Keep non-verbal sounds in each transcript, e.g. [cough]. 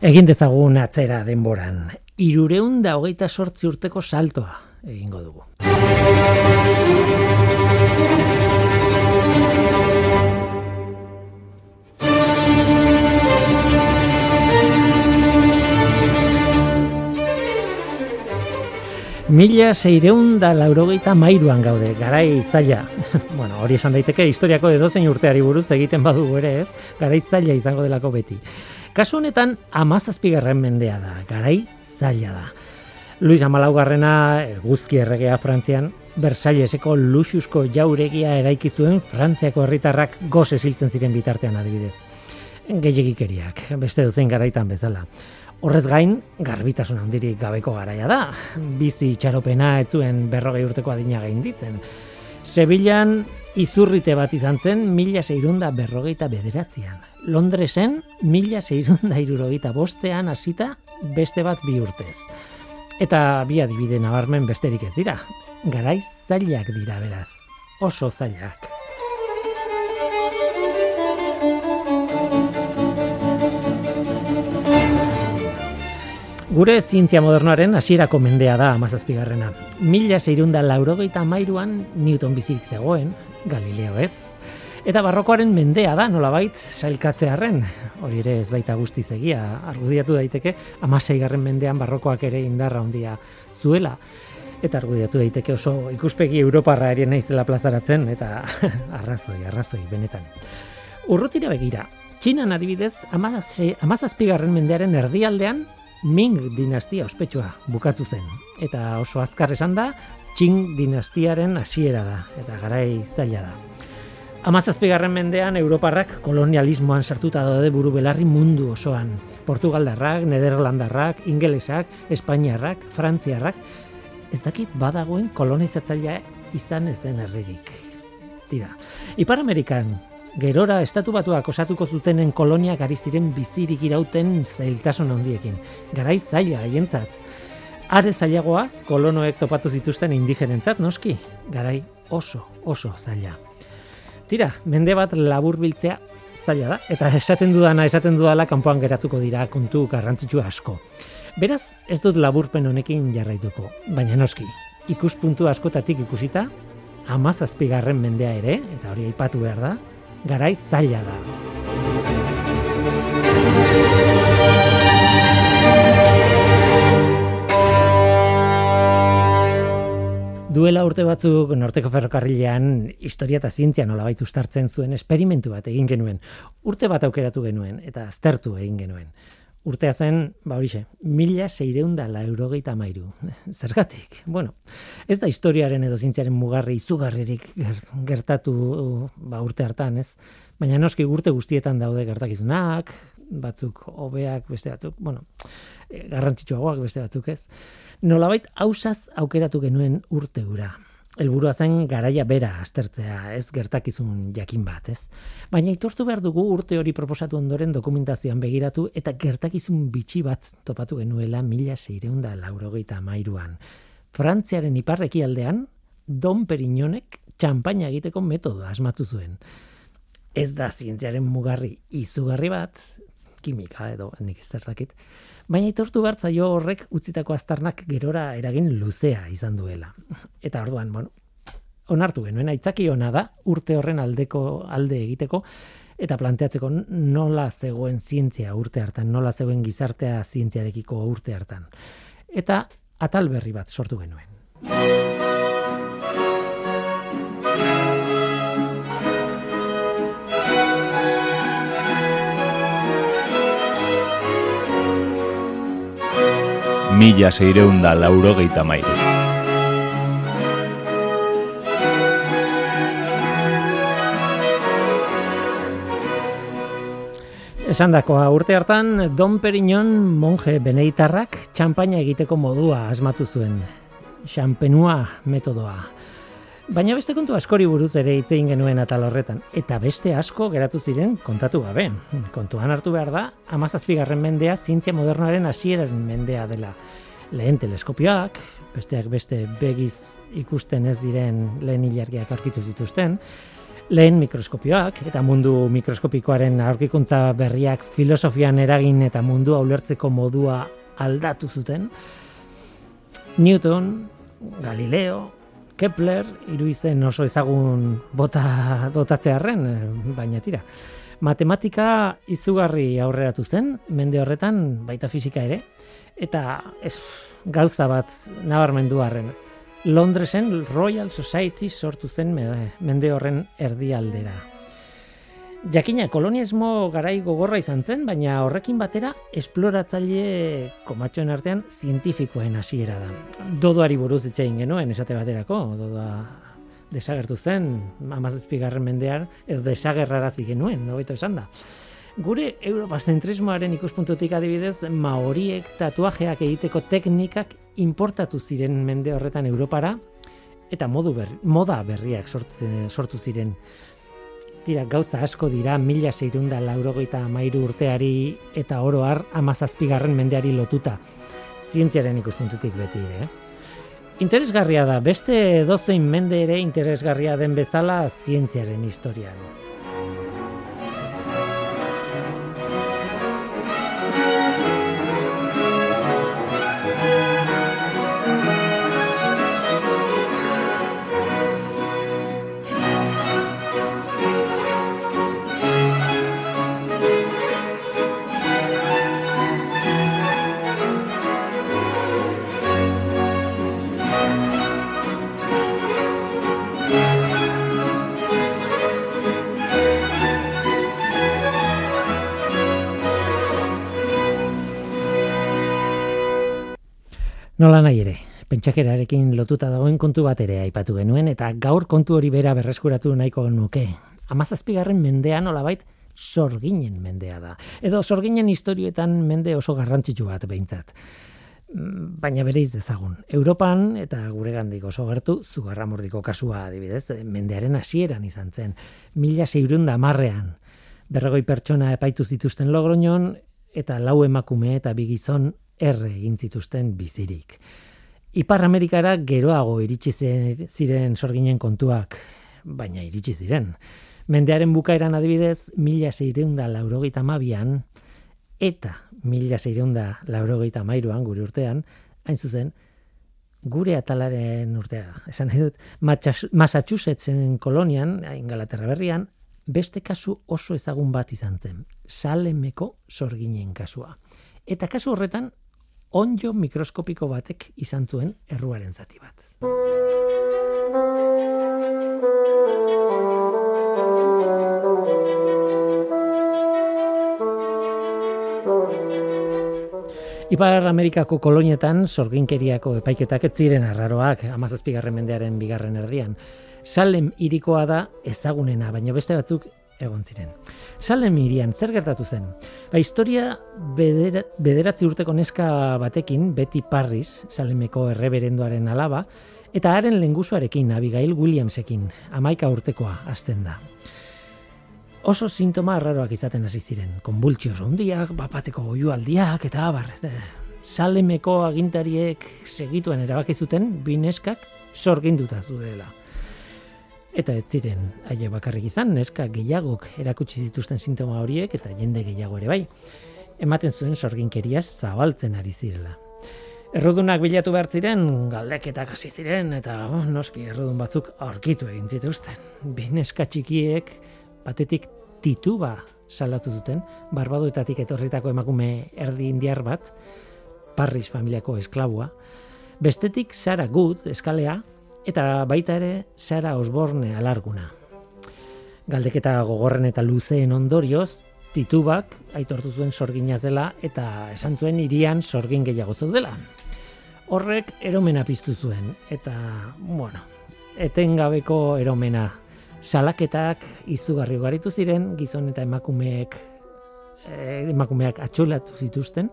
Egin dezagun atzera denboran. Irureun da hogeita sortzi urteko saltoa egingo dugu. Mila seireun da laurogeita mairuan gaude, garai zaila. [laughs] bueno, hori esan daiteke historiako edozein urteari buruz egiten badugu ere ez, garai zaila izango delako beti. Kasu honetan, amazazpigarren mendea da, garai zaila da. Luis Amalaugarrena, guzki erregea Frantzian, Versailleseko luxusko jauregia eraiki zuen Frantziako herritarrak goze siltzen ziren bitartean adibidez. Gehiagikeriak, beste duzen garaitan bezala. Horrez gain, garbitasun handirik gabeko garaia da. Bizi itxaropena etzuen berrogei urteko adina gainditzen. Sevillan izurrite bat izan zen mila seirunda berrogeita bederatzean. Londresen mila seirunda irurogeita bostean hasita beste bat bi urtez. Eta bi adibide nabarmen besterik ez dira. Garaiz zailak dira beraz. Oso zailak. Gure zientzia modernoaren hasierako mendea da amazazpigarrena. Mila seirunda laurogeita mairuan Newton bizirik zegoen, Galileo ez. Eta barrokoaren mendea da, nolabait, sailkatzearen. Hori ere ez baita guzti zegia, argudiatu daiteke, amaseigarren mendean barrokoak ere indarra handia zuela. Eta argudiatu daiteke oso ikuspegi Europarra erien naizela plazaratzen, eta [laughs] arrazoi, arrazoi, benetan. Urrutira begira, Txinan adibidez, amazazpigarren mendearen erdialdean, Ming dinastia ospetsua bukatu zen. Eta oso azkar esan da, Qing dinastiaren hasiera da, eta garai zaila da. Amazazpigarren mendean, Europarrak kolonialismoan sartuta daude buru belarri mundu osoan. Portugaldarrak, Nederlandarrak, Ingelesak, Espainiarrak, Frantziarrak, ez dakit badagoen kolonizatzailea izan ez den herririk. Tira, Ipar Amerikan, gerora estatu batuak osatuko zutenen koloniak ari ziren bizirik irauten zailtasun handiekin. Garai zaila haientzat. Are zailagoa kolonoek topatu zituzten indigenentzat noski. Garai oso, oso zaila. Tira, mende bat labur biltzea zaila da, eta esaten dudana, esaten dudala kanpoan geratuko dira kontu garrantzitsu asko. Beraz, ez dut laburpen honekin jarraituko, baina noski, ikuspuntu askotatik ikusita, amazazpigarren mendea ere, eta hori aipatu behar da, garai zaila da. Duela urte batzuk norteko ferrokarrilean historia eta zientzia nolabait ustartzen zuen esperimentu bat egin genuen. Urte bat aukeratu genuen eta aztertu egin genuen. Urtea zen, ba horixe, mila seireunda la eurogeita mairu. [laughs] Zergatik, bueno, ez da historiaren edo zintziaren mugarri izugarririk gertatu ba, urte hartan, ez? Baina noski urte guztietan daude gertakizunak, batzuk hobeak, beste batzuk, bueno, e, garrantzitsuagoak beste batzuk, ez? Nolabait, hausaz aukeratu genuen urte gura helburua zen garaia bera aztertzea, ez gertakizun jakin bat, ez. Baina itortu behar dugu urte hori proposatu ondoren dokumentazioan begiratu eta gertakizun bitxi bat topatu genuela mila seireunda laurogeita mairuan. Frantziaren iparreki aldean, Don Perignonek txampaina egiteko metodoa asmatu zuen. Ez da zientziaren mugarri izugarri bat, kimika edo nik ez zertakit, Baina itortu bertzaio horrek utzitako aztarnak gerora eragin luzea izan duela. Eta orduan, bueno, onartu genuen, aitzaki ona da, urte horren aldeko alde egiteko, eta planteatzeko nola zegoen zientzia urte hartan, nola zegoen gizartea zientziarekiko urte hartan. Eta atal berri bat sortu genuen. Mila seireunda laurogeita mairu. Esan dakoa, urte hartan, Don Perignon monje beneitarrak txampaina egiteko modua asmatu zuen. Xampenua metodoa. Baina beste kontu askori buruz ere hitz egin genuen atal horretan eta beste asko geratu ziren kontatu gabe. Kontuan hartu behar da 17. mendea zientzia modernoaren hasieraren mendea dela. Lehen teleskopioak, besteak beste begiz ikusten ez diren lehen ilargiak aurkitu zituzten, Lehen mikroskopioak eta mundu mikroskopikoaren aurkikuntza berriak filosofian eragin eta mundua ulertzeko modua aldatu zuten. Newton, Galileo, Kepler, hiru oso ezagun bota dotatzearren, eh, baina tira. Matematika izugarri aurreratu zen, mende horretan baita fisika ere, eta ez gauza bat nabarmendu harren. Londresen Royal Society sortu zen mende horren erdialdera. Jakina, kolonialismo garai gogorra izan zen, baina horrekin batera esploratzaile komatxoen artean zientifikoen hasiera da. Dodoari buruz itzein genuen esate baterako, dodoa desagertu zen, amazazpigarren mendear, edo desagerrarazi genuen, nobeto esan da. Gure europazentrismoaren ikuspuntutik adibidez, maoriek tatuajeak egiteko teknikak importatu ziren mende horretan Europara, eta modu berri, moda berriak sortu ziren tira gauza asko dira mila zeirunda laurogeita mairu urteari eta oroar amazazpigarren mendeari lotuta zientziaren ikuspuntutik beti. Eh? Interesgarria da, beste dozein mende ere interesgarria den bezala zientziaren historian. Pentsakerarekin lotuta dagoen kontu bat ere aipatu genuen, eta gaur kontu hori bera berreskuratu nahiko nuke. Amazazpigarren mendea nolabait sorginen mendea da. Edo sorginen historioetan mende oso garrantzitsu bat behintzat. Mm, baina bere dezagun. Europan eta gure gandik oso gertu zugarramordiko kasua adibidez, mendearen hasieran izan zen. Mila zeirunda marrean. Berrogoi pertsona epaitu zituzten logroñon, eta lau emakume eta bigizon erre egin zituzten bizirik. Ipar Amerikara geroago iritsi ziren sorginen kontuak, baina iritsi ziren. Mendearen bukaeran adibidez, mila zeireunda laurogeita mabian, eta mila zeireunda laurogeita mairuan, gure urtean, hain zuzen, gure atalaren urtea. Esan nahi dut, Massachusettsen kolonian, Ingalaterra berrian, beste kasu oso ezagun bat izan zen. Salemeko sorginen kasua. Eta kasu horretan, onjo mikroskopiko batek izan zuen erruaren zati bat. Ipar Amerikako kolonietan sorginkeriako epaiketak ez ziren arraroak amazazpigarren mendearen bigarren erdian. Salem irikoa da ezagunena, baina beste batzuk egon ziren. Salem irian, zer gertatu zen? Ba, historia bederatzi urteko neska batekin, Betty Parris, Salemeko erreberenduaren alaba, eta haren lengusuarekin, Abigail Williamsekin, amaika urtekoa azten da. Oso sintoma arraroak izaten hasi ziren, konbultzios ondiak, bapateko goiualdiak, eta abar. Salemeko agintariek segituen erabakizuten, bineskak sorginduta zudela. Eta ez ziren aile bakarrik izan, neska gehiagok erakutsi zituzten sintoma horiek eta jende gehiago ere bai. Ematen zuen sorginkeriaz zabaltzen ari zirela. Errudunak bilatu behar ziren, galdeketak hasi ziren eta oh, noski errudun batzuk aurkitu egin zituzten. Bi neska txikiek batetik tituba salatu duten, barbadoetatik etorritako emakume erdi indiar bat, Parris familiako esklabua, bestetik Sara Good eskalea, eta baita ere Sara Osborne alarguna. Galdeketa gogorren eta luzeen ondorioz, titubak aitortu zuen sorginaz dela eta esan zuen irian sorgin gehiago zaudela. Horrek eromena piztu zuen eta, bueno, etengabeko eromena salaketak izugarri garitu ziren, gizon eta emakumeek eh, emakumeak atxolatu zituzten,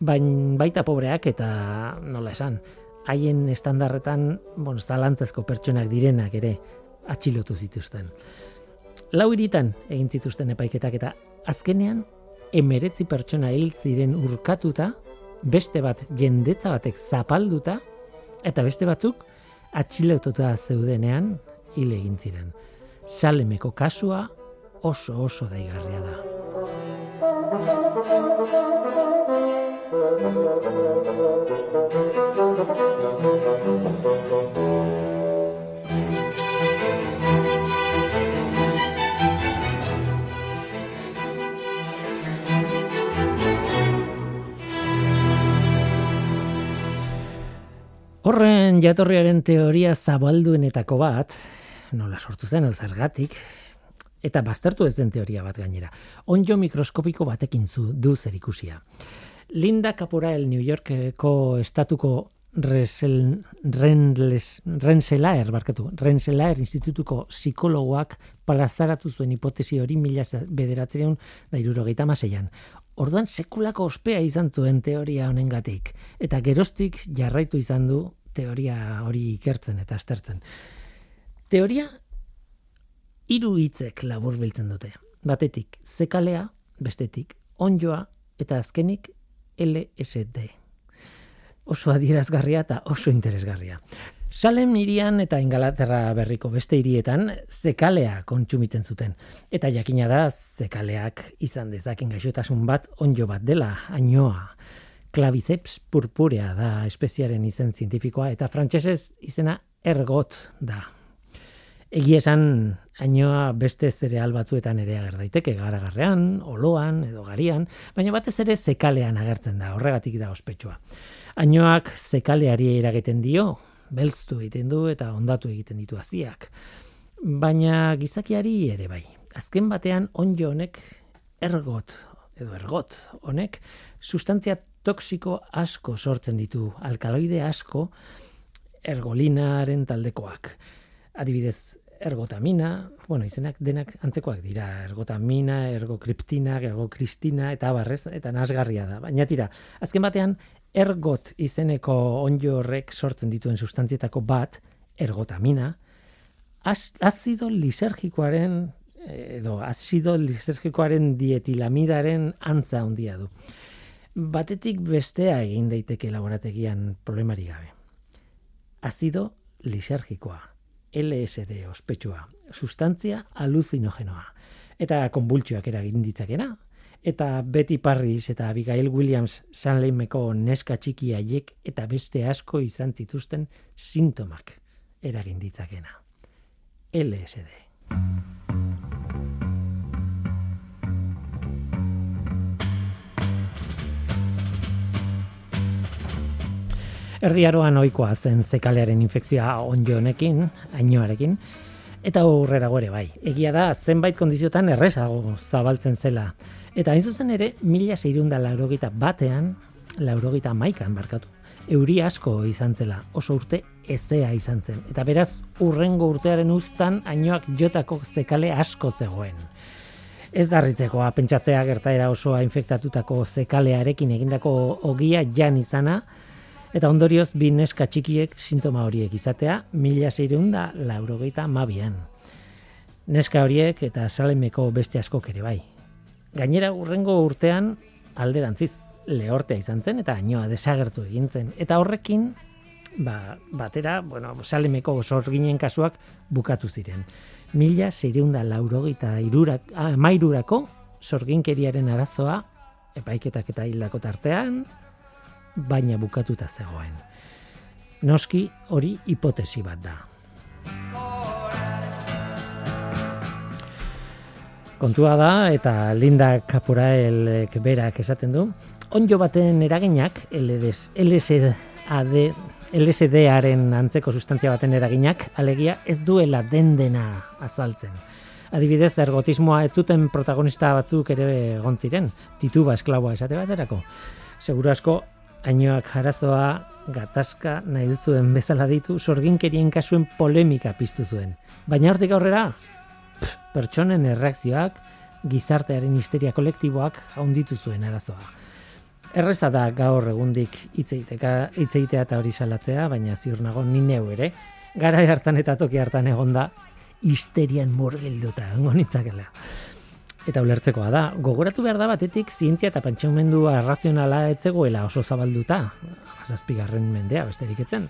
bain baita pobreak eta nola esan, haien estandarretan, bueno, zalantzazko pertsonak direnak ere atxilotu zituzten. Lau iritan egin zituzten epaiketak eta azkenean emeretzi pertsona hil ziren urkatuta, beste bat jendetza batek zapalduta, eta beste batzuk atxilotuta zeudenean hil egin ziren. salemeko kasua oso oso daigarria da. Horren jatorriaren teoria zabalduenetako bat, nola sortu zen, zergatik, eta baztertu ez den teoria bat gainera. Onjo mikroskopiko batekin zu du zer ikusia. Linda Caporael New Yorkeko estatuko Resel, Renles, Renselaer, barkatu, Renselaer institutuko psikologoak palazaratu zuen hipotesi hori mila bederatzereun da irurogeita maseian. Orduan sekulako ospea izan zuen teoria honengatik eta gerostik jarraitu izan du teoria hori ikertzen eta aztertzen. Teoria hiru hitzek labur biltzen dute. Batetik zekalea, bestetik onjoa eta azkenik LSD. Oso adierazgarria eta oso interesgarria. Salem irian eta Ingalaterra berriko beste hirietan zekalea kontsumitzen zuten. Eta jakina da zekaleak izan dezaken gaixotasun bat onjo bat dela, ainoa. Claviceps purpurea da espeziaren izen zientifikoa eta frantsesez izena ergot da. Egia esan ainoa beste zereal batzuetan ere ager daiteke garagarrean, oloan edo garian, baina batez ere zekalean agertzen da, horregatik da ospetsua. Ainoak zekaleari eragiten dio, beltztu egiten du eta ondatu egiten ditu aziak. Baina gizakiari ere bai. Azken batean onjo honek ergot edo ergot honek sustantzia toksiko asko sortzen ditu, alkaloide asko ergolinaren taldekoak. Adibidez, ergotamina, bueno, izenak denak antzekoak dira, ergotamina, ergokriptina, ergokristina, eta barrez, eta nasgarria da. Baina tira, azken batean, ergot izeneko onjo horrek sortzen dituen sustantzietako bat, ergotamina, azido lisergikoaren edo azido lisergikoaren dietilamidaren antza handia du. Batetik bestea egin daiteke laborategian problemari gabe. Azido lisergikoa, LSD ospetsua, sustantzia aluzinogenoa eta konbultsioak eragin ditzakena, eta Betty Parris eta Abigail Williams Sanleimeko neska txiki haiek eta beste asko izan zituzten sintomak eragin ditzakena. LSD. Erdiaroan ohikoa zen zekalearen infekzioa onjo honekin, ainoarekin, eta aurrera gore bai. Egia da, zenbait kondiziotan errezago zabaltzen zela. Eta hain zuzen ere, mila zeirunda laurogita batean, laurogita maikan barkatu. Euri asko izan zela, oso urte ezea izan zen. Eta beraz, urrengo urtearen uztan, ainoak jotako zekale asko zegoen. Ez darritzekoa, pentsatzea gertaera osoa infektatutako zekalearekin egindako ogia jan izana, eta ondorioz bi neska txikiek sintoma horiek izatea, mila zeireunda laurogeita mabian. Neska horiek eta salemeko beste askok ere bai. Gainera urrengo urtean alderantziz lehortea izan zen eta ainoa desagertu egin zen. Eta horrekin ba, batera, bueno, salemeko sorginen kasuak bukatu ziren. Mila zeireunda laurogeita irurak, ah, mairurako sorginkeriaren arazoa epaiketak eta hildako tartean, baina bukatuta zegoen. Noski hori hipotesi bat da. kontua da eta Linda Caporael berak esaten du onjo baten eraginak LSD LSDaren antzeko sustantzia baten eraginak alegia ez duela den dena azaltzen. Adibidez, ergotismoa ez zuten protagonista batzuk ere egon ziren, tituba esklaboa esate baterako. Seguro asko, ainoak jarazoa gatazka nahi zuen bezala ditu sorginkerien kasuen polemika piztu zuen. Baina hortik aurrera, pertsonen erreakzioak, gizartearen histeria kolektiboak jaunditu zuen arazoa. Erreza da gaur egundik hitzeitea eta hori salatzea, baina ziur nago ni neu ere, gara hartan eta toki hartan egonda histerian murgilduta ngonitzakela. Eta ulertzekoa da, gogoratu behar da batetik zientzia eta pentsamendua arrazionala etzegoela oso zabalduta, azazpigarren mendea besterik etzen.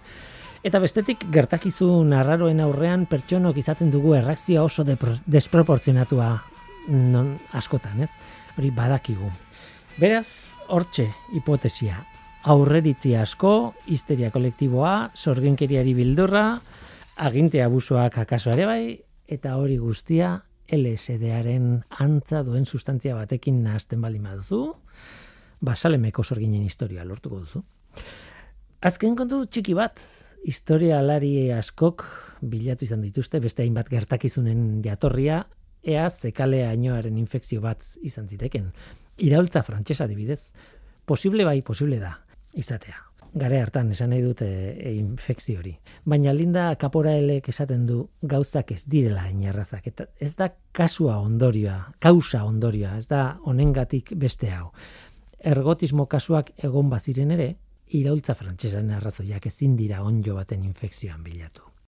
Eta bestetik gertakizun arraroen aurrean pertsonok izaten dugu erreakzioa oso desproportzionatua non askotan, ez? Hori badakigu. Beraz, hortxe hipotesia. Aurreritzi asko, histeria kolektiboa, sorgenkeriari bildurra, aginte abusoak akaso ere bai, eta hori guztia LSD-aren antza duen sustantzia batekin nahazten baldin baduzu, basalemeko sorginen historia lortuko duzu. Azken kontu txiki bat, historia alari askok bilatu izan dituzte, beste hainbat gertakizunen jatorria, ea zekalea ainoaren infekzio bat izan ziteken. Iraultza frantsesa dibidez, posible bai, posible da, izatea. Gare hartan esan nahi dute e, infekzio hori. Baina linda kaporaelek esaten du gauzak ez direla inarrazak. Eta ez da kasua ondorioa, kausa ondorioa, ez da honengatik beste hau. Ergotismo kasuak egon baziren ere, iraultza frantsesan arrazoiak ezin dira onjo baten infekzioan bilatu.